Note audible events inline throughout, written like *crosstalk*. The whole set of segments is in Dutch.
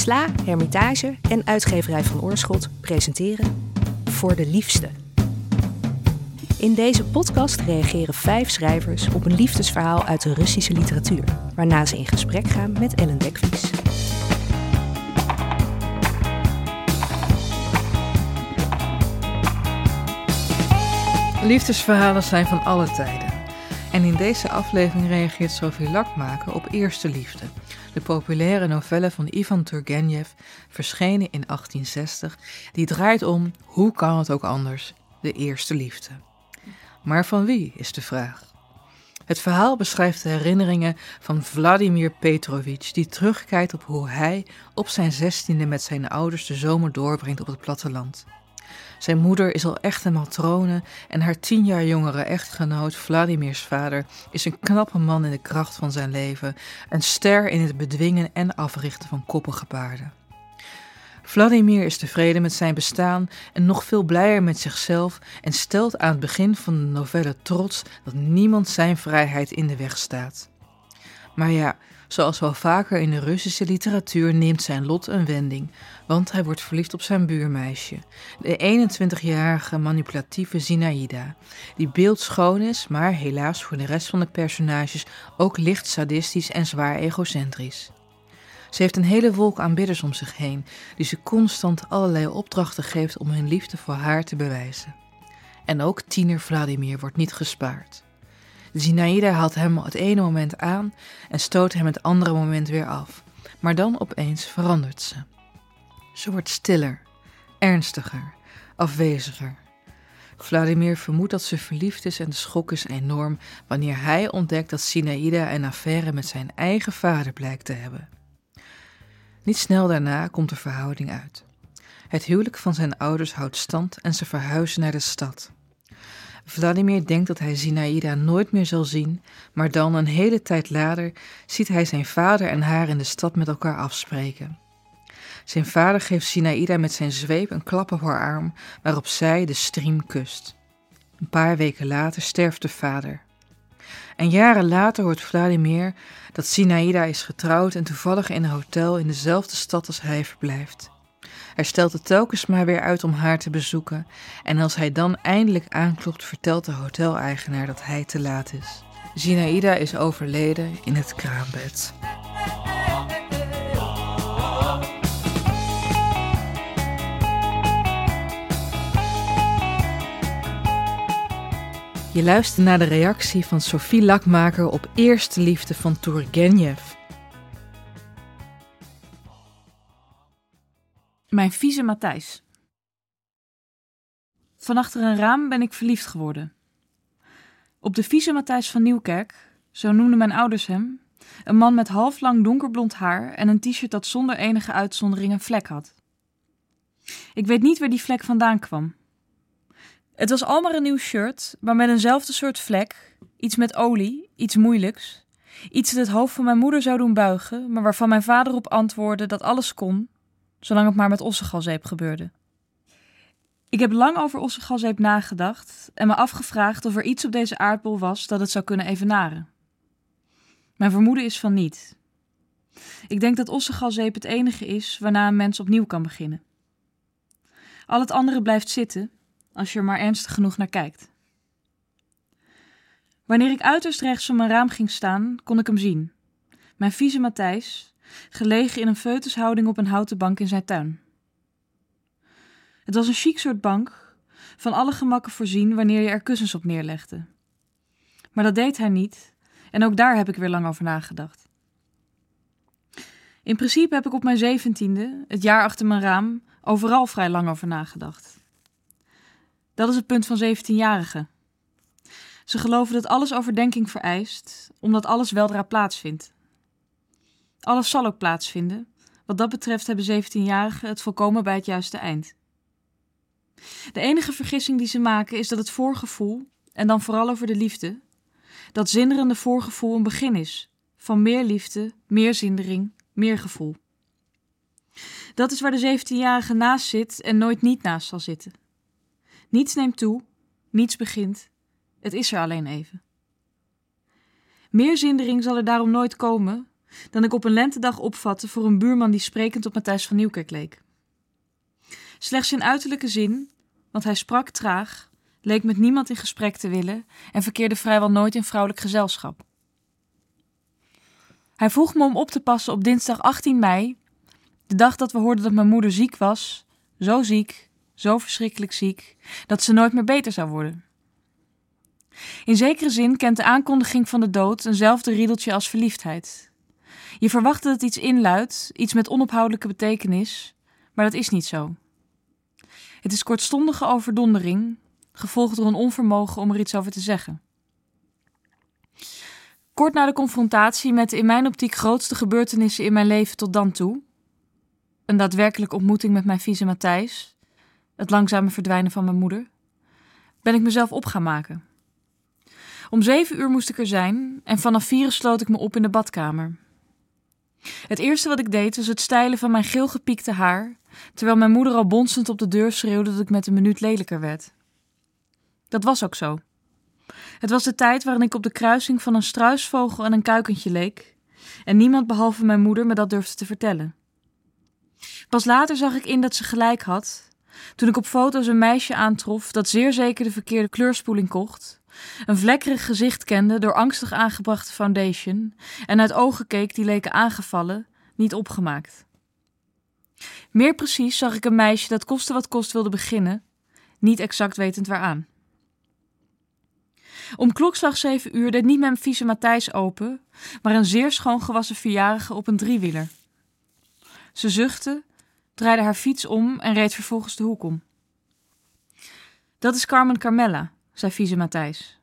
Sla, Hermitage en uitgeverij van Oorschot presenteren Voor de Liefste. In deze podcast reageren vijf schrijvers op een liefdesverhaal uit de Russische literatuur, waarna ze in gesprek gaan met Ellen Dekvies. Liefdesverhalen zijn van alle tijden. En in deze aflevering reageert Sophie Lakmaker op Eerste Liefde, de populaire novelle van Ivan Turgenev, verschenen in 1860, die draait om, hoe kan het ook anders, de eerste liefde. Maar van wie is de vraag? Het verhaal beschrijft de herinneringen van Vladimir Petrovich, die terugkijkt op hoe hij op zijn zestiende met zijn ouders de zomer doorbrengt op het platteland. Zijn moeder is al echt een matrone en haar tien jaar jongere echtgenoot, Vladimirs vader, is een knappe man in de kracht van zijn leven, een ster in het bedwingen en africhten van koppige paarden. Vladimir is tevreden met zijn bestaan en nog veel blijer met zichzelf en stelt aan het begin van de novelle trots dat niemand zijn vrijheid in de weg staat. Maar ja, Zoals wel vaker in de Russische literatuur neemt zijn lot een wending, want hij wordt verliefd op zijn buurmeisje, de 21-jarige manipulatieve Zinaida, die beeldschoon is, maar helaas voor de rest van de personages ook licht sadistisch en zwaar egocentrisch. Ze heeft een hele wolk aanbidders om zich heen, die ze constant allerlei opdrachten geeft om hun liefde voor haar te bewijzen. En ook tiener Vladimir wordt niet gespaard. Zinaida haalt hem het ene moment aan en stoot hem het andere moment weer af. Maar dan opeens verandert ze. Ze wordt stiller, ernstiger, afweziger. Vladimir vermoedt dat ze verliefd is en de schok is enorm wanneer hij ontdekt dat Sinaïda een affaire met zijn eigen vader blijkt te hebben. Niet snel daarna komt de verhouding uit. Het huwelijk van zijn ouders houdt stand en ze verhuizen naar de stad. Vladimir denkt dat hij Zinaïda nooit meer zal zien, maar dan een hele tijd later ziet hij zijn vader en haar in de stad met elkaar afspreken. Zijn vader geeft Zinaïda met zijn zweep een klap op haar arm, waarop zij de stream kust. Een paar weken later sterft de vader. En jaren later hoort Vladimir dat Zinaïda is getrouwd en toevallig in een hotel in dezelfde stad als hij verblijft. Hij stelt het telkens maar weer uit om haar te bezoeken. En als hij dan eindelijk aanklopt, vertelt de hoteleigenaar dat hij te laat is. Zinaida is overleden in het kraambed. Je luistert naar de reactie van Sophie Lakmaker op Eerste Liefde van Turgenev. Mijn vieze Matthijs. Van achter een raam ben ik verliefd geworden. Op de vieze Matthijs van Nieuwkerk, zo noemden mijn ouders hem, een man met halflang donkerblond haar en een t-shirt dat zonder enige uitzondering een vlek had. Ik weet niet waar die vlek vandaan kwam. Het was al maar een nieuw shirt, maar met eenzelfde soort vlek, iets met olie, iets moeilijks, iets dat het hoofd van mijn moeder zou doen buigen, maar waarvan mijn vader op antwoordde dat alles kon, zolang het maar met ossegalzeep gebeurde. Ik heb lang over ossegalzeep nagedacht en me afgevraagd of er iets op deze aardbol was dat het zou kunnen evenaren. Mijn vermoeden is van niet. Ik denk dat ossegalzeep het enige is waarna een mens opnieuw kan beginnen. Al het andere blijft zitten als je er maar ernstig genoeg naar kijkt. Wanneer ik uiterst rechts van mijn raam ging staan, kon ik hem zien. Mijn vieze Matthijs, gelegen in een feutushouding op een houten bank in zijn tuin. Het was een chic soort bank, van alle gemakken voorzien wanneer je er kussens op neerlegde. Maar dat deed hij niet, en ook daar heb ik weer lang over nagedacht. In principe heb ik op mijn zeventiende, het jaar achter mijn raam, overal vrij lang over nagedacht. Dat is het punt van 17-jarigen. Ze geloven dat alles overdenking vereist, omdat alles weldra plaatsvindt. Alles zal ook plaatsvinden. Wat dat betreft hebben 17-jarigen het volkomen bij het juiste eind. De enige vergissing die ze maken is dat het voorgevoel, en dan vooral over de liefde, dat zinderende voorgevoel een begin is van meer liefde, meer zindering, meer gevoel. Dat is waar de 17-jarige naast zit en nooit niet naast zal zitten. Niets neemt toe, niets begint, het is er alleen even. Meer zindering zal er daarom nooit komen, dan ik op een lentedag opvatte voor een buurman die sprekend op Matthijs van Nieuwkerk leek. Slechts in uiterlijke zin, want hij sprak traag, leek met niemand in gesprek te willen en verkeerde vrijwel nooit in vrouwelijk gezelschap. Hij vroeg me om op te passen op dinsdag 18 mei, de dag dat we hoorden dat mijn moeder ziek was, zo ziek, zo verschrikkelijk ziek, dat ze nooit meer beter zou worden. In zekere zin kent de aankondiging van de dood eenzelfde riedeltje als verliefdheid. Je verwacht dat het iets inluidt, iets met onophoudelijke betekenis, maar dat is niet zo. Het is kortstondige overdondering, gevolgd door een onvermogen om er iets over te zeggen. Kort na de confrontatie met de in mijn optiek grootste gebeurtenissen in mijn leven tot dan toe, een daadwerkelijke ontmoeting met mijn vieze Matthijs, het langzame verdwijnen van mijn moeder, ben ik mezelf op gaan maken. Om zeven uur moest ik er zijn en vanaf vier sloot ik me op in de badkamer. Het eerste wat ik deed was het stijlen van mijn geel gepiekte haar, terwijl mijn moeder al bonsend op de deur schreeuwde dat ik met een minuut lelijker werd. Dat was ook zo. Het was de tijd waarin ik op de kruising van een struisvogel en een kuikentje leek, en niemand behalve mijn moeder me dat durfde te vertellen. Pas later zag ik in dat ze gelijk had, toen ik op foto's een meisje aantrof dat zeer zeker de verkeerde kleurspoeling kocht, een vlekkerig gezicht kende door angstig aangebrachte foundation en uit ogen keek die leken aangevallen, niet opgemaakt. Meer precies zag ik een meisje dat koste wat kost wilde beginnen, niet exact wetend waaraan. Om klokslag zeven uur deed niet mijn vieze Matthijs open, maar een zeer schoon gewassen verjarige op een driewieler. Ze zuchtte, draaide haar fiets om en reed vervolgens de hoek om. Dat is Carmen Carmella, zei vieze Matthijs.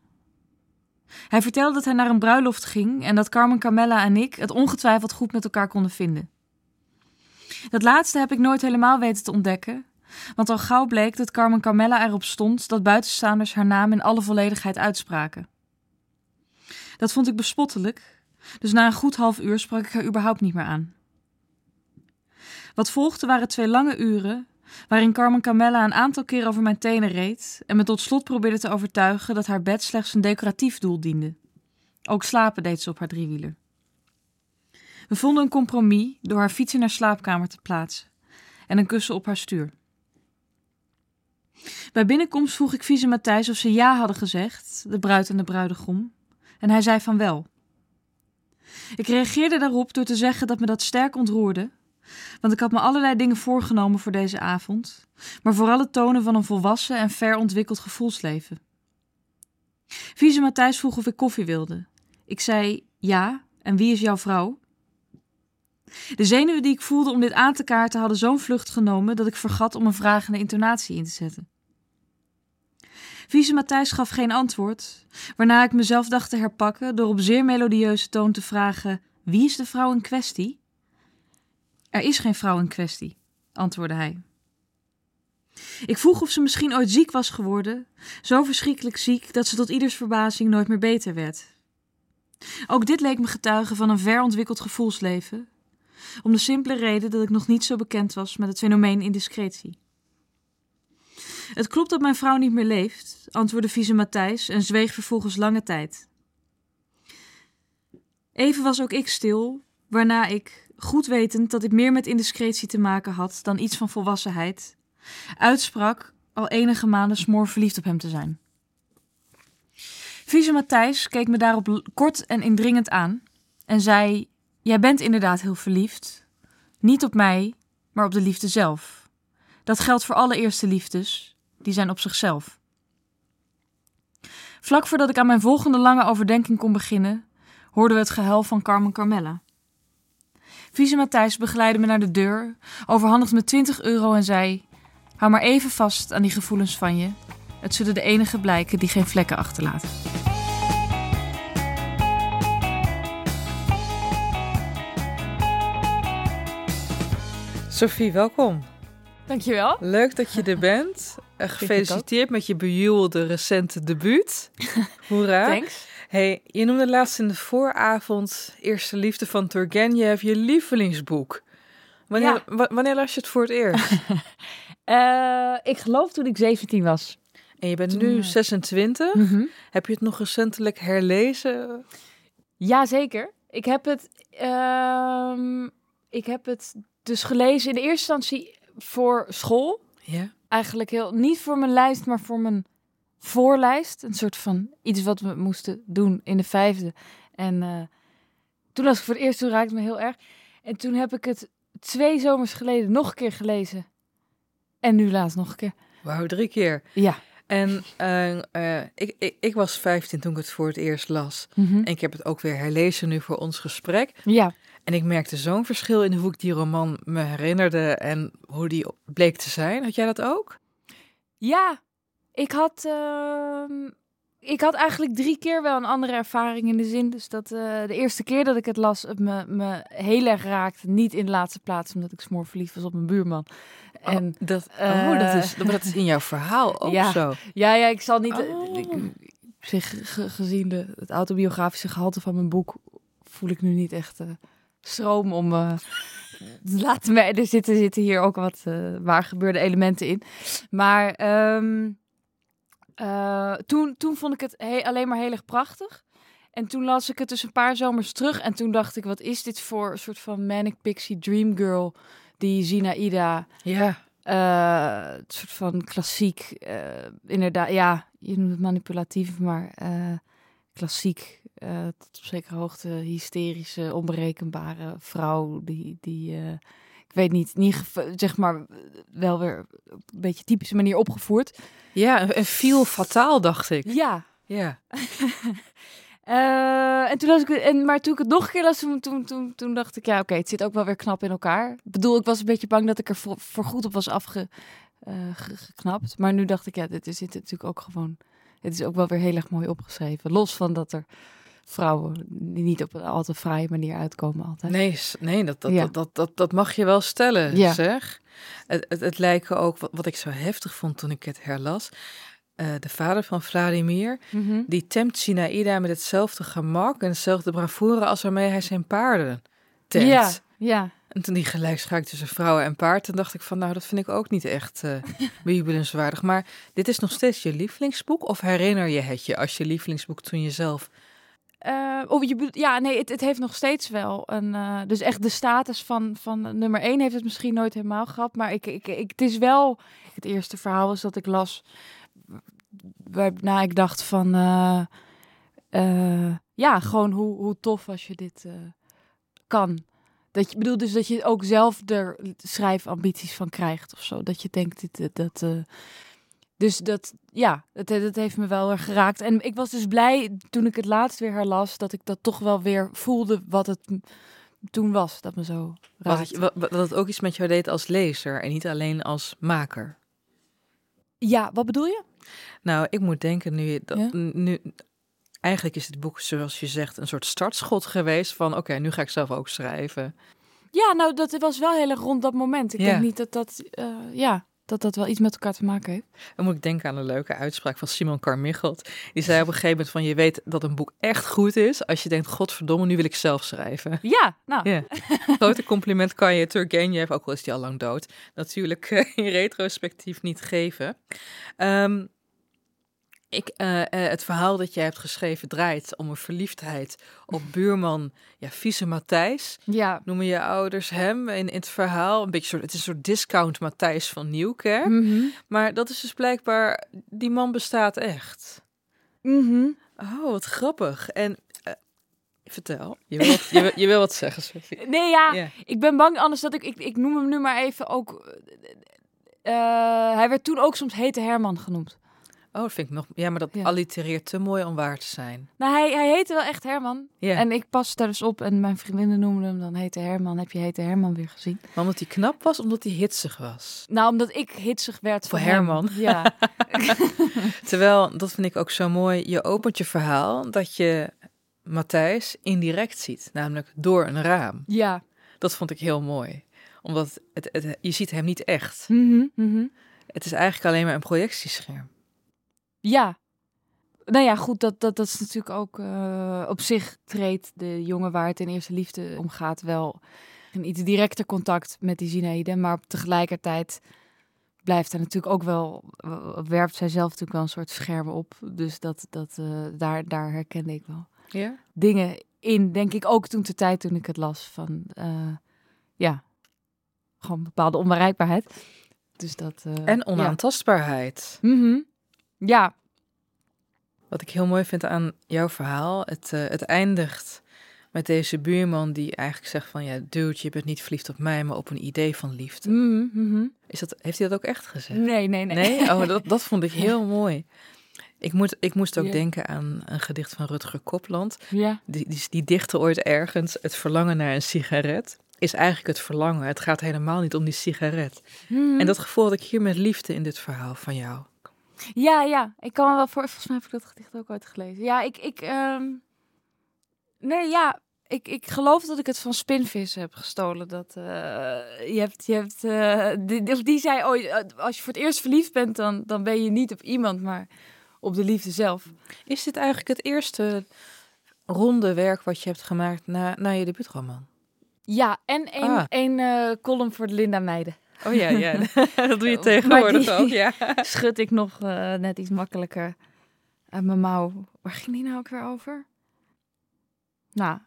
Hij vertelde dat hij naar een bruiloft ging en dat Carmen Carmella en ik het ongetwijfeld goed met elkaar konden vinden. Dat laatste heb ik nooit helemaal weten te ontdekken, want al gauw bleek dat Carmen Carmella erop stond dat buitenstaanders haar naam in alle volledigheid uitspraken. Dat vond ik bespottelijk, dus na een goed half uur sprak ik haar überhaupt niet meer aan. Wat volgde waren twee lange uren, waarin Carmen Carmella een aantal keer over mijn tenen reed en me tot slot probeerde te overtuigen dat haar bed slechts een decoratief doel diende. Ook slapen deed ze op haar driewieler. We vonden een compromis door haar fiets in haar slaapkamer te plaatsen en een kussen op haar stuur. Bij binnenkomst vroeg ik vieze Matthijs of ze ja hadden gezegd, de bruid en de bruidegom, en hij zei van wel. Ik reageerde daarop door te zeggen dat me dat sterk ontroerde, want ik had me allerlei dingen voorgenomen voor deze avond, maar vooral het tonen van een volwassen en ver ontwikkeld gevoelsleven. Vieze Matthijs vroeg of ik koffie wilde. Ik zei ja, en wie is jouw vrouw? De zenuwen die ik voelde om dit aan te kaarten hadden zo'n vlucht genomen dat ik vergat om een vragende intonatie in te zetten. Vieze Matthijs gaf geen antwoord, waarna ik mezelf dacht te herpakken door op zeer melodieuze toon te vragen: Wie is de vrouw in kwestie? Er is geen vrouw in kwestie, antwoordde hij. Ik vroeg of ze misschien ooit ziek was geworden, zo verschrikkelijk ziek dat ze tot ieders verbazing nooit meer beter werd. Ook dit leek me getuigen van een verontwikkeld gevoelsleven, om de simpele reden dat ik nog niet zo bekend was met het fenomeen indiscretie. Het klopt dat mijn vrouw niet meer leeft, antwoordde vieze Matthijs en zweeg vervolgens lange tijd. Even was ook ik stil, waarna ik, goed wetend dat ik meer met indiscretie te maken had dan iets van volwassenheid, uitsprak al enige maanden smoor verliefd op hem te zijn. Vieze Matthijs keek me daarop kort en indringend aan en zei: Jij bent inderdaad heel verliefd. Niet op mij, maar op de liefde zelf. Dat geldt voor alle eerste liefdes, die zijn op zichzelf. Vlak voordat ik aan mijn volgende lange overdenking kon beginnen, hoorden we het gehuil van Carmen Carmella. Vieze Matthijs begeleidde me naar de deur, overhandigde me 20 euro en zei: Hou maar even vast aan die gevoelens van je. Het zullen de enige blijken die geen vlekken achterlaten. Sophie, welkom. Dankjewel. Leuk dat je er bent. *laughs* Uh, gefeliciteerd met je bejuwelde recente debuut. *laughs* Hoera. Thanks. Hey, je noemde laatst in de vooravond Eerste Liefde van Turgenev je lievelingsboek. Wanneer, Ja. wanneer las je het voor het eerst? *laughs* Eh, ik geloof toen ik 17 was. En je bent Toen, nu eh, 26. Heb je het nog recentelijk herlezen? Ja, zeker. Ik heb het, ehm, ik heb het dus gelezen in de eerste instantie voor school. Ja? Eigenlijk heel, niet voor mijn lijst, maar voor mijn voorlijst. Een soort van iets wat we moesten doen in de vijfde. En eh, toen las ik voor het eerst, toen raakte het me heel erg. En toen heb ik het twee zomers geleden nog een keer gelezen. En nu laatst nog een keer. Wauw, drie keer. Ja. En eh, eh, ik, ik, ik was 15 toen ik het voor het eerst las. Mhm. En ik heb het ook weer herlezen nu voor ons gesprek. Ja. En ik merkte zo'n verschil in hoe ik die roman me herinnerde en hoe die bleek te zijn. Had jij dat ook? Ja, ik had, ehm, ik had eigenlijk drie keer wel een andere ervaring in de zin. Dus dat eh, de eerste keer dat ik het las, het me, me heel erg raakte. Niet in de laatste plaats, omdat ik smoor verliefd was op mijn buurman. En oh, dat, oh, dat, is, eh, dat is in jouw verhaal ook Ja. zo. ja, ja, ik zal niet. Oh. ik- zich ge- gezien de, het autobiografische gehalte van mijn boek, voel ik nu niet echt eh, stroom om. eh laten me, er zitten, zitten hier ook wat eh, waar gebeurde elementen in. Maar ehm, eh, toen, toen vond ik het he- alleen maar heel erg prachtig. En toen las ik het dus een paar zomers terug. En toen dacht ik, wat is dit voor een soort van manic pixie dream girl die Zinaida Ja. eh, het soort van klassiek, eh, inderdaad, ja, je noemt het manipulatief, maar klassiek, tot op zekere hoogte hysterische, onberekenbare vrouw die, die weet niet, niet zeg maar, wel weer op een beetje typische manier opgevoerd. Ja, en- viel fataal, dacht ik. Ja. Ja. *laughs* Eh, en toen las ik en, maar toen ik het nog een keer las, toen, toen, toen, toen dacht ik, ja, oké, het zit ook wel weer knap in elkaar. Ik bedoel, ik was een beetje bang dat ik er voor, voor goed op was afgeknapt. maar nu dacht ik, ja, dit is dit natuurlijk ook gewoon, het is ook wel weer heel erg mooi opgeschreven. Los van dat er vrouwen die niet op een altijd fraaie manier uitkomen altijd. Nee, nee dat, dat, Ja. dat, dat, dat, dat mag je wel stellen, Ja. zeg. Het, het, het lijken ook, wat, wat ik zo heftig vond toen ik het herlas. eh, de vader van Vladimir, Mhm. die tempt Sinaïda met hetzelfde gemak en hetzelfde bravoure als waarmee hij zijn paarden temt. Ja, ja. En toen die gelijkschaak tussen vrouwen en paard, toen dacht ik van, nou, dat vind ik ook niet echt *laughs* bejubelenswaardig. Maar dit is nog steeds je lievelingsboek? Of herinner je het je als je lievelingsboek toen je zelf... Eh, oh, je ja, nee, het, het heeft nog steeds wel een. eh, dus echt de status van, van nummer 1 heeft het misschien nooit helemaal gehad. Maar ik, ik, ik, het is wel. Het eerste verhaal was dat ik las. Waarna ik dacht van. eh, ja, gewoon hoe, hoe tof als je dit kan. Dat je bedoelt dus dat je ook zelf er schrijfambities van krijgt of zo. Dat je denkt, dit- dat. Eh, dus dat, ja, het, het heeft me wel erg geraakt. En ik was dus blij toen ik het laatst weer herlas, dat ik dat toch wel weer voelde wat het toen was. Dat me zo raakte. het, wa- wa- dat het ook iets met jou deed als lezer en niet alleen als maker? Ja, wat bedoel je? Nou, ik moet denken nu, dat, Ja? nu... Eigenlijk is het boek, zoals je zegt, een soort startschot geweest van... oké, nu ga ik zelf ook schrijven. Ja, nou, dat was wel heel erg rond dat moment. Ik Ja. denk niet dat dat, eh, ja, dat dat wel iets met elkaar te maken heeft. Dan moet ik denken aan een leuke uitspraak van Simon Carmichelt. Die zei op een gegeven moment van... je weet dat een boek echt goed is... als je denkt, godverdomme, nu wil ik zelf schrijven. Ja, nou, Ja, grote compliment kan je Turgenev, ook al is die al lang dood, natuurlijk eh, in retrospectief niet geven. Ehm, ik, eh, eh, het verhaal dat jij hebt geschreven draait om een verliefdheid op *laughs* buurman, ja, vieze Matthijs. ja. Noemen je ouders hem in, in het verhaal? Een beetje soort, het is een soort discount Matthijs van Nieuwkerk. Mhm. Maar dat is dus blijkbaar, die man bestaat echt. Mhm. Oh, wat grappig. En eh, vertel, je wil, wat, je, wil, je wil wat zeggen, Sophie. *laughs* Nee, ja, ik ben bang anders dat ik, ik, ik noem hem nu maar even ook. hij werd toen ook soms Hete Herman genoemd. Oh, dat vind ik nog. Ja, maar dat Ja. allitereert te mooi om waar te zijn. Nou, hij, hij heette wel echt Herman. Ja. En ik pas daar dus op en mijn vriendinnen noemden hem dan Hete Herman. Heb je Hete Herman weer gezien? Maar omdat hij knap was, omdat hij hitsig was. Nou, omdat ik hitsig werd Voor hem. Herman. Ja. *laughs* *laughs* Terwijl, dat vind ik ook zo mooi, je opent je verhaal dat je Matthijs indirect ziet, namelijk door een raam. ja. Dat vond ik heel mooi. Omdat het, het, je ziet hem niet echt. Mhm, mhm. Het is eigenlijk alleen maar een projectiescherm. Ja. Nou ja, goed, dat, dat, dat is natuurlijk ook eh, op zich treedt de jongen waar het in eerste liefde om gaat wel een iets directer contact met die Zinaïde. Maar tegelijkertijd blijft er natuurlijk ook wel, werpt zij zelf natuurlijk wel een soort schermen op. Dus dat, dat, eh, daar, daar herkende ik wel Ja? dingen in, denk ik ook toen de tijd toen ik het las van, eh, ja, gewoon bepaalde onbereikbaarheid. Dus dat. En ja. onaantastbaarheid. Mhm. Ja, Wat ik heel mooi vind aan jouw verhaal, het, eh, het eindigt met deze buurman die eigenlijk zegt van ja, dude, je bent niet verliefd op mij, maar op een idee van liefde. Mhm, mhm. Is dat, heeft hij dat ook echt gezegd? Nee, nee, nee. Nee? Oh, dat, dat vond ik *laughs* heel mooi. Ik, moet, ik moest ook Ja. denken aan een gedicht van Rutger Kopland. Ja. Die, die, die dichtte ooit ergens, het verlangen naar een sigaret is eigenlijk het verlangen. Het gaat helemaal niet om die sigaret. Mhm. En dat gevoel had ik hier met liefde in dit verhaal van jou. Ja, ja. Ik kan me wel voor. Volgens mij heb ik dat gedicht ook ooit gelezen. Ja, ik. ik ehm, Nee, ja. Ik, ik geloof dat ik het van Spinvis heb gestolen. Dat eh, je hebt. Je hebt eh, die, die zei ooit: eh, als je voor het eerst verliefd bent, dan, dan ben je niet op iemand, maar op de liefde zelf. Is dit eigenlijk het eerste ronde werk wat je hebt gemaakt na, na je debuutroman? Ja, en een, Ah. een column voor de Linda Meiden. Oh ja, ja. *laughs* dat doe je tegenwoordig ook, ja. *laughs* Schud ik nog eh, net iets makkelijker uit mijn mouw. Waar ging die nou ook weer over? Nou,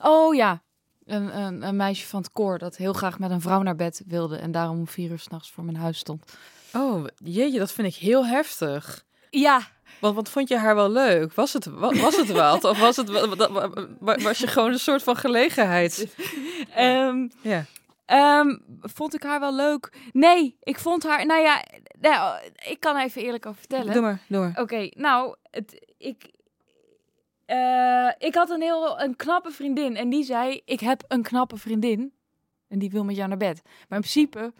oh ja. Een, een, een meisje van het koor dat heel graag met een vrouw naar bed wilde en daarom om vier uur s'nachts voor mijn huis stond. Oh, jeetje, dat vind ik heel heftig. Ja, Want, want vond je haar wel leuk? Was het, wa- was het wat? Of was, het, wa- wa- wa- wa- was je gewoon een soort van gelegenheid? *laughs* ehm, Ja. Ehm, vond ik haar wel leuk? Nee, ik vond haar, nou ja, nou, ik kan even eerlijk over vertellen. Doe maar, doe maar. Oké, nou, het, ik, eh, ik had een heel een knappe vriendin en die zei: Ik heb een knappe vriendin en die wil met jou naar bed. Maar in principe,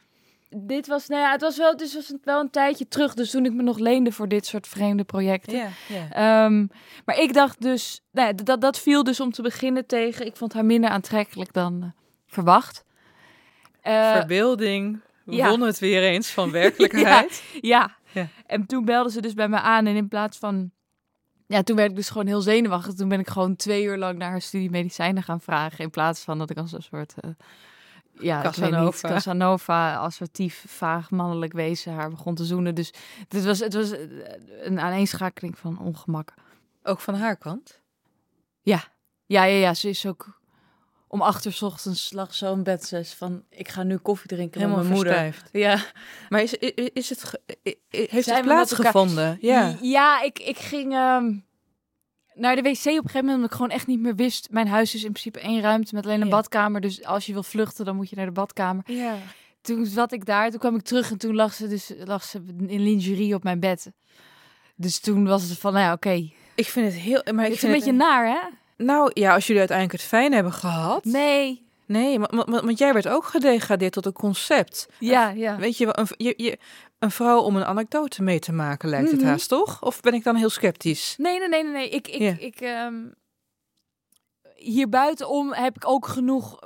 dit was, nou ja, het was wel, dus was het wel een tijdje terug, dus toen ik me nog leende voor dit soort vreemde projecten. Ehm, maar ik dacht dus, nou ja, dat, dat viel dus om te beginnen tegen. Ik vond haar minder aantrekkelijk dan eh, verwacht. Eh, Verbeelding ja. won het weer eens van *laughs* werkelijkheid. Ja. Ja. En toen belden ze dus bij me aan en in plaats van... Ja, toen werd ik dus gewoon heel zenuwachtig. Toen ben ik gewoon twee uur lang naar haar studie medicijnen gaan vragen. In plaats van dat ik als een soort... eh, ja, weet niet, Casanova. Casanova, assertief, vaag, mannelijk wezen haar begon te zoenen. Dus het was, het was eh, een aaneenschakeling van ongemak. Ook van haar kant. Ja, ja, ja, ze is ook... Om acht uur 's ochtends lag zo in bed. Ze is van, ik ga nu koffie drinken Helemaal met mijn moeder. Ja, Maar is, is, is het, ge- heeft Zijn het elkaar- plaatsgevonden? Ja. Ja, ik, ik ging ehm, naar de wc op een gegeven moment omdat ik gewoon echt niet meer wist. Mijn huis is in principe één ruimte met alleen een Ja. badkamer. Dus als je wil vluchten, dan moet je naar de badkamer. ja. Toen zat ik daar, toen kwam ik terug en toen lag ze, dus, lag ze in lingerie op mijn bed. Dus toen was het van, nou ja, oké. Ik vind het heel... Maar ik Het is een beetje naar, hè? Nou ja, als jullie uiteindelijk het fijn hebben gehad. Nee. Nee, want jij werd ook gedegradeerd tot een concept. Ja, ja. Weet je, een, je, je, een vrouw om een anekdote mee te maken lijkt het Mhm. haast, toch? Of ben ik dan heel sceptisch? Nee, nee, nee, nee. nee. Ik, ik, Ja. ik, ehm, hier buitenom heb ik ook genoeg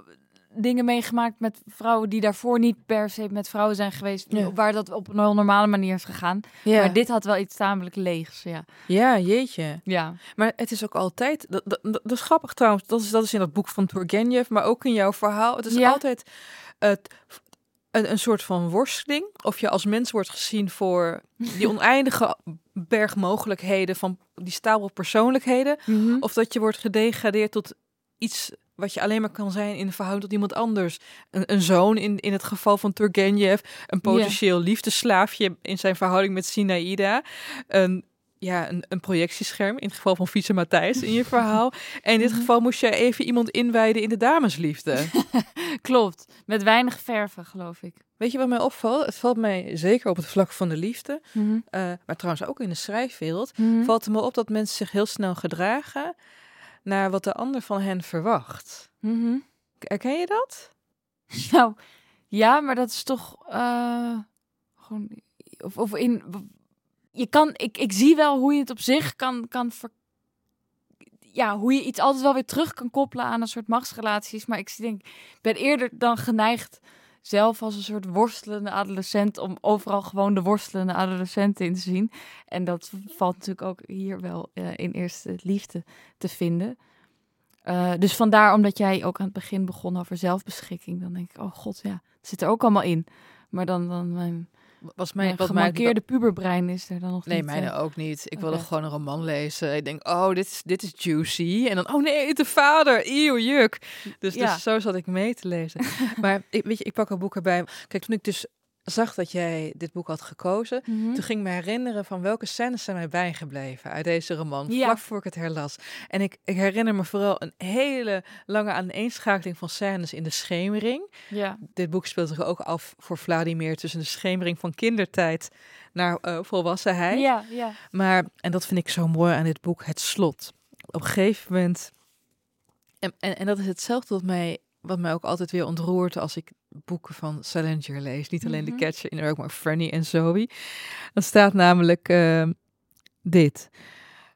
dingen meegemaakt met vrouwen die daarvoor niet per se met vrouwen zijn geweest, Ja. waar dat op een heel normale manier is gegaan. Ja, Maar dit had wel iets tamelijk leegs, ja. ja jeetje. Ja. Maar het is ook altijd... Dat, dat, dat is grappig trouwens. Dat is, dat is in dat boek van Turgenev, maar ook in jouw verhaal. Het is Ja. altijd het, een, een soort van worsteling. Of je als mens wordt gezien voor die oneindige berg mogelijkheden van die stapel persoonlijkheden. Mhm. Of dat je wordt gedegradeerd tot iets wat je alleen maar kan zijn in een verhouding tot iemand anders. Een, een zoon in, in het geval van Turgenev. Een potentieel liefdeslaafje in zijn verhouding met Sinaïda. Een, ja, een, een projectiescherm in het geval van Fietse Matthijs in je *laughs* verhaal. En in dit Mhm. geval moest je even iemand inwijden in de damesliefde. *laughs* Klopt. Met weinig verven, geloof ik. Weet je wat mij opvalt? Het valt mij zeker op het vlak van de liefde. Mhm. eh, maar trouwens ook in de schrijfwereld. Mhm. Valt het me op dat mensen zich heel snel gedragen naar wat de ander van hen verwacht. Mhm. Herken je dat? *laughs* Nou, ja, maar dat is toch eh, gewoon. Of, of in. Je kan. Ik, ik zie wel hoe je het op zich kan. kan ver, ja, hoe je iets altijd wel weer terug kan koppelen aan een soort machtsrelaties. Maar ik denk, ben eerder dan geneigd zelf als een soort worstelende adolescent om overal gewoon de worstelende adolescenten in te zien. En dat valt natuurlijk ook hier wel eh, in eerste liefde te vinden. Eh, dus vandaar, omdat jij ook aan het begin begon over zelfbeschikking, dan denk ik, oh god, ja, het zit er ook allemaal in. Maar dan, dan mijn was mijn, wat gemarkeerde puberbrein is er dan nog Nee, niet. mijne eh. ook niet. Ik wilde gewoon een roman lezen. Ik denk, oh, dit is, dit is juicy. En dan, oh nee, de vader. Eeuw, juk. Dus, Ja. dus zo zat ik mee te lezen. *laughs* maar ik, weet je, ik pak een boek erbij. Kijk, toen ik dus zag dat jij dit boek had gekozen... Mhm. Toen ging ik me herinneren van welke scènes zijn mij bijgebleven uit deze roman, Ja. vlak voor ik het herlas. En ik, ik herinner me vooral een hele lange aaneenschakeling van scènes in de schemering. Ja. Dit boek speelt zich ook af voor Vladimir tussen de schemering van kindertijd naar eh, volwassenheid. Ja, ja. Maar, en dat vind ik zo mooi aan dit boek, het slot. Op een gegeven moment, en, en, en dat is hetzelfde wat mij, wat mij ook altijd weer ontroert als ik boeken van Salinger lees. Niet alleen Mhm. The Catcher in the Rye, maar Franny en Zoe. Dan staat namelijk ehm, dit.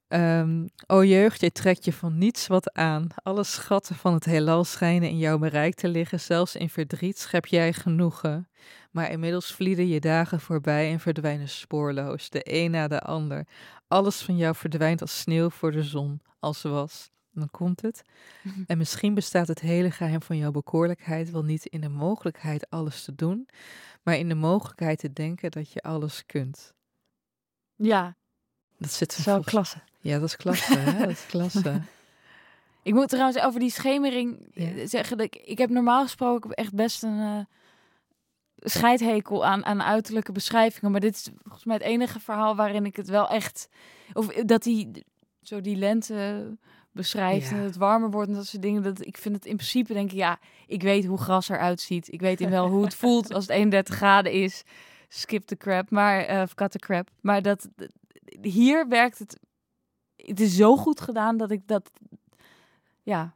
Ehm, o jeugd, je trekt je van niets wat aan. Alle schatten van het heelal schijnen in jouw bereik te liggen. Zelfs in verdriet schep jij genoegen. Maar inmiddels vlieden je dagen voorbij en verdwijnen spoorloos, de een na de ander. Alles van jou verdwijnt als sneeuw voor de zon, als was. Dan komt het. Mhm. En misschien bestaat het hele geheim van jouw bekoorlijkheid wel niet in de mogelijkheid alles te doen, maar in de mogelijkheid te denken dat je alles kunt. Ja, Dat zit zo volgens- klasse. Ja, dat is klasse, hè? Dat is klasse. *laughs* *laughs* Ik moet trouwens over die schemering Ja. eh, zeggen dat ik, ik heb normaal gesproken echt best een eh, scheidhekel aan, aan uiterlijke beschrijvingen. Maar dit is volgens mij het enige verhaal waarin ik het wel echt. Of dat hij zo die lente beschrijft Ja. en het warmer wordt en dat soort dingen. Dat, ik vind het in principe denk ik, ja, ik weet hoe gras eruit ziet. Ik weet in wel hoe het *laughs* voelt als het 31 graden is. Skip the crap, maar cut the crap. Maar dat hier werkt het. Het is zo goed gedaan dat ik dat. Ja,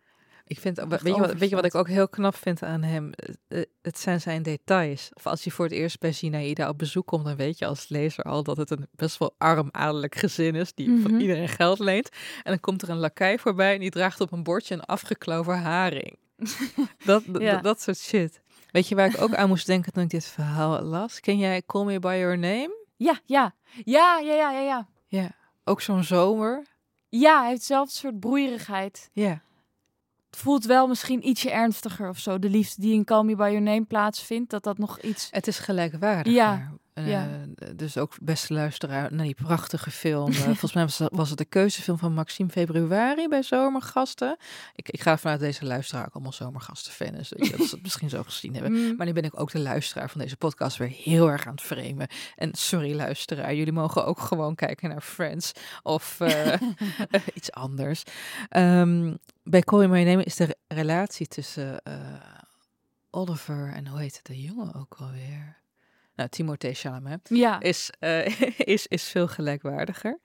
Ik vind, weet je, wat, weet je wat ik ook heel knap vind aan hem? Eh, eh, Het zijn zijn details. Of als hij voor het eerst bij Sinaïda op bezoek komt, dan weet je als lezer al dat het een best wel arm adellijk gezin is die van Mhm. iedereen geld leent. En dan komt er een lakai voorbij en die draagt op een bordje een afgekloven haring. *laughs* dat, dat, Ja. dat soort shit. Weet je waar ik ook aan moest denken toen ik dit verhaal las? Ken jij Call Me By Your Name? ja, ja, ja, ja, ja, ja, ja. Ja, ook zo'n zomer. Ja, hij heeft hetzelfde soort broeierigheid. Ja, voelt wel misschien ietsje ernstiger of zo. De liefde die in Call Me By Your Name plaatsvindt, dat dat nog iets... het is gelijkwaardig. Ja, Eh, ja. Dus ook beste luisteraar naar die prachtige film. Eh, *laughs* volgens mij was, dat- was het de keuzefilm van Maxime Februari bij Zomergasten. Ik, ik ga ervan uit dat deze luisteraar ook allemaal Zomergasten fan is. Dat ze het misschien zo gezien hebben. Mm, Maar nu ben ik ook de luisteraar van deze podcast weer heel erg aan het framen. En sorry luisteraar, jullie mogen ook gewoon kijken naar Friends of eh, *laughs* *laughs* iets anders. Ehm, bij Call Name is de re- relatie tussen eh, Oliver en hoe heet het de jongen ook alweer? Nou, Timothée Chalamet ja, is, eh, *laughs* is, is veel gelijkwaardiger.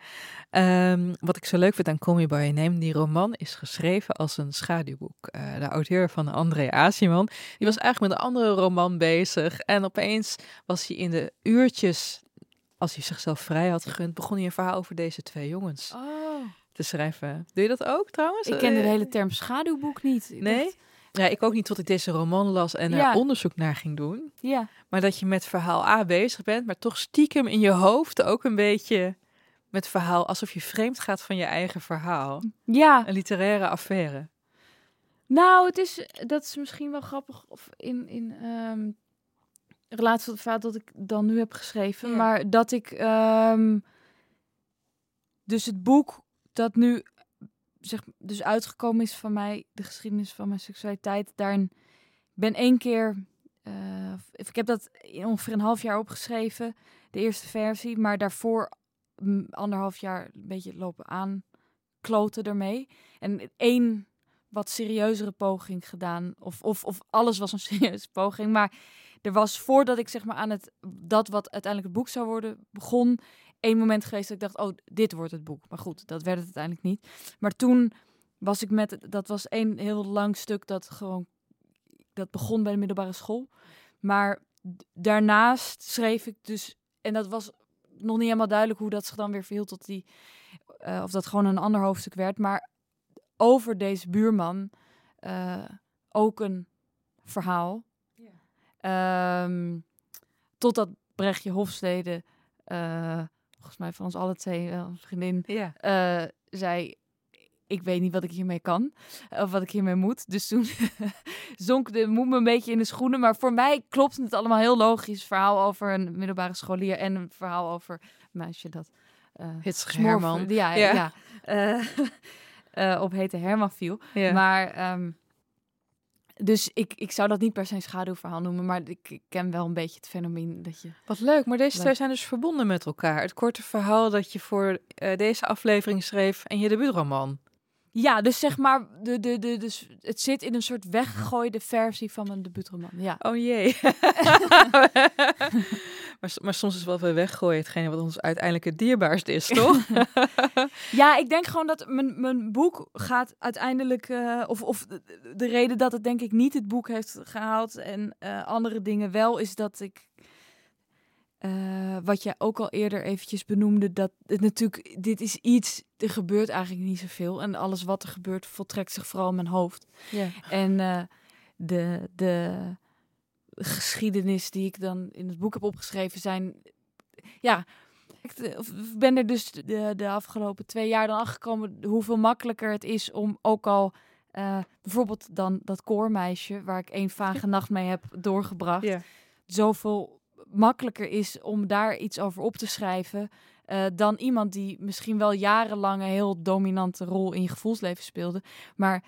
Ehm, wat ik zo leuk vind aan Call Me By Your Name, die roman is geschreven als een schaduwboek. Eh, de auteur van André Aziman, die was eigenlijk met een andere roman bezig. En opeens was hij in de uurtjes, als hij zichzelf vrij had gegund, begon hij een verhaal over deze twee jongens Oh, te schrijven. Doe je dat ook trouwens? ik kende de Eh, hele term schaduwboek niet. Ik Nee? dacht- Ja, ik ook niet tot ik deze roman las en er Ja. onderzoek naar ging doen. ja, Maar dat je met verhaal A bezig bent, maar toch stiekem in je hoofd ook een beetje met verhaal, alsof je vreemd gaat van je eigen verhaal. ja. Een literaire affaire. Nou, het is, dat is misschien wel grappig of in, in ehm, relatie tot het verhaal dat ik dan nu heb geschreven. Ja. Maar dat ik ehm, dus het boek dat nu zeg, dus uitgekomen is van mij, de geschiedenis van mijn seksualiteit, daarin ben één keer, eh, ik heb dat in ongeveer een half jaar opgeschreven, de eerste versie, maar daarvoor anderhalf jaar een beetje lopen aankloten ermee. En één wat serieuzere poging gedaan. Of, of, of alles was een *laughs* serieuze poging. Maar er was voordat ik zeg maar aan het dat wat uiteindelijk het boek zou worden begon. Één moment geweest dat ik dacht, oh, dit wordt het boek. Maar goed, dat werd het uiteindelijk niet. Maar toen was ik met, dat was één heel lang stuk dat gewoon, dat begon bij de middelbare school. Maar daarnaast schreef ik dus, en dat was nog niet helemaal duidelijk hoe dat zich dan weer verhield tot die, eh, of dat gewoon een ander hoofdstuk werd. Maar over deze buurman eh, ook een verhaal. Ehm, totdat Brechtje Hofstede, eh, volgens mij van ons alle twee wel een vriendin, Ja. eh, zei... ik weet niet wat ik hiermee kan of wat ik hiermee moet. Dus toen *laughs* zonk de moed me een beetje in de schoenen. Maar voor mij klopt het allemaal heel logisch. Verhaal over een middelbare scholier en een verhaal over een meisje dat... Uh, Hitsige Herman. Ja, ja. ja. Uh, *laughs* uh, *laughs* op hete Herman viel. Ja. Maar... Um, dus ik, ik zou dat niet per se een schaduwverhaal noemen, maar ik, ik ken wel een beetje het fenomeen dat je... Wat leuk, maar deze twee zijn dus verbonden met elkaar. Het korte verhaal dat je voor uh, deze aflevering schreef en je debuutroman. Ja, dus zeg maar, de, de, de, dus het zit in een soort weggegooide versie van mijn debuutroman. Ja. Oh jee. *laughs* *laughs* maar, maar soms is wel weer weggooien hetgene wat ons uiteindelijk het dierbaarst is, toch? *laughs* *laughs* ja, ik denk gewoon dat mijn, mijn boek gaat uiteindelijk, uh, of, of de reden dat het denk ik niet het boek heeft gehaald en uh, andere dingen wel, is dat ik uh, wat je ook al eerder eventjes benoemde, dat het natuurlijk, dit is iets, er gebeurt eigenlijk niet zoveel. En alles wat er gebeurt, voltrekt zich vooral in mijn hoofd. Ja. En uh, de, de geschiedenis die ik dan in het boek heb opgeschreven zijn, ja, ik ben er dus de, de afgelopen twee jaar dan achtergekomen hoeveel makkelijker het is om ook al uh, bijvoorbeeld dan dat koormeisje, waar ik één vage nacht mee heb doorgebracht, zoveel makkelijker is om daar iets over op te schrijven. Uh, dan iemand die misschien wel jarenlang een heel dominante rol in je gevoelsleven speelde. Maar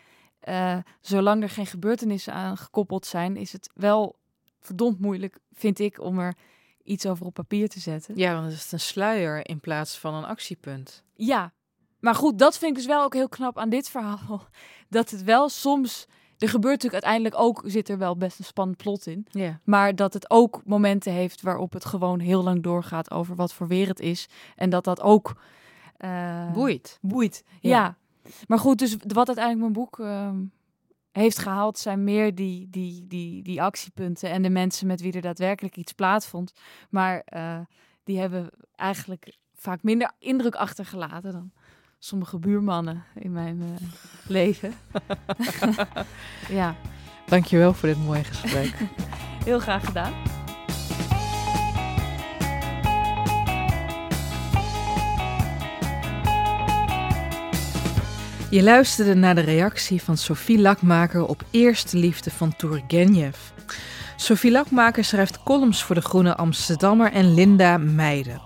uh, zolang er geen gebeurtenissen aan gekoppeld zijn, is het wel verdomd moeilijk, vind ik, om er iets over op papier te zetten. Ja, want het is een sluier in plaats van een actiepunt. Ja, maar goed, dat vind ik dus wel ook heel knap aan dit verhaal. *laughs* Dat het wel soms er gebeurt natuurlijk uiteindelijk ook, zit er wel best een spannend plot in. Yeah. Maar dat het ook momenten heeft waarop het gewoon heel lang doorgaat over wat voor weer het is. En dat dat ook... Uh, boeit. Boeit, ja. ja. Maar goed, dus wat uiteindelijk mijn boek uh, heeft gehaald... zijn meer die, die, die, die actiepunten en de mensen met wie er daadwerkelijk iets plaatsvond. Maar uh, die hebben eigenlijk vaak minder indruk achtergelaten dan sommige buurmannen in mijn uh, leven. *laughs* ja. Dankjewel voor dit mooie gesprek. *laughs* Heel graag gedaan. Je luisterde naar de reactie van Sophie Lakmaker op Eerste Liefde van Turgenev. Sophie Lakmaker schrijft columns voor de Groene Amsterdammer en Linda Meijden.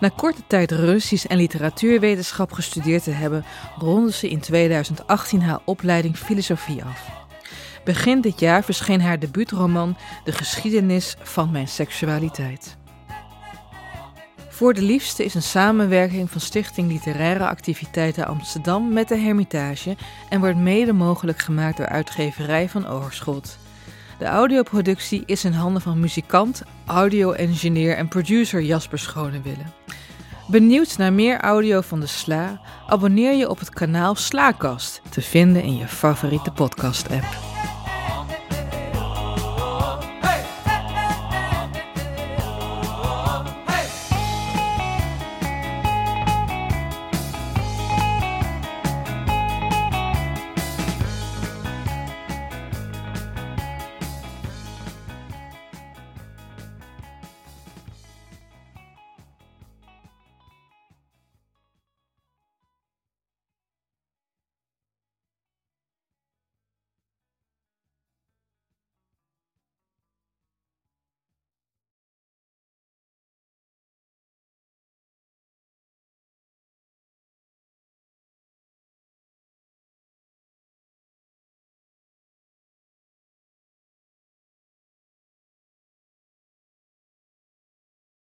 Na korte tijd Russisch en literatuurwetenschap gestudeerd te hebben, ronde ze in 2018 haar opleiding filosofie af. Begin dit jaar verscheen haar debuutroman De geschiedenis van mijn seksualiteit. Voor de Liefste is een samenwerking van Stichting Literaire Activiteiten Amsterdam met de Hermitage en wordt mede mogelijk gemaakt door uitgeverij van Oorschot. De audioproductie is in handen van muzikant, audio-engineer en producer Jasper Schonewille. Benieuwd naar meer audio van de Sla? Abonneer je op het kanaal Slaakast, te vinden in je favoriete podcast-app.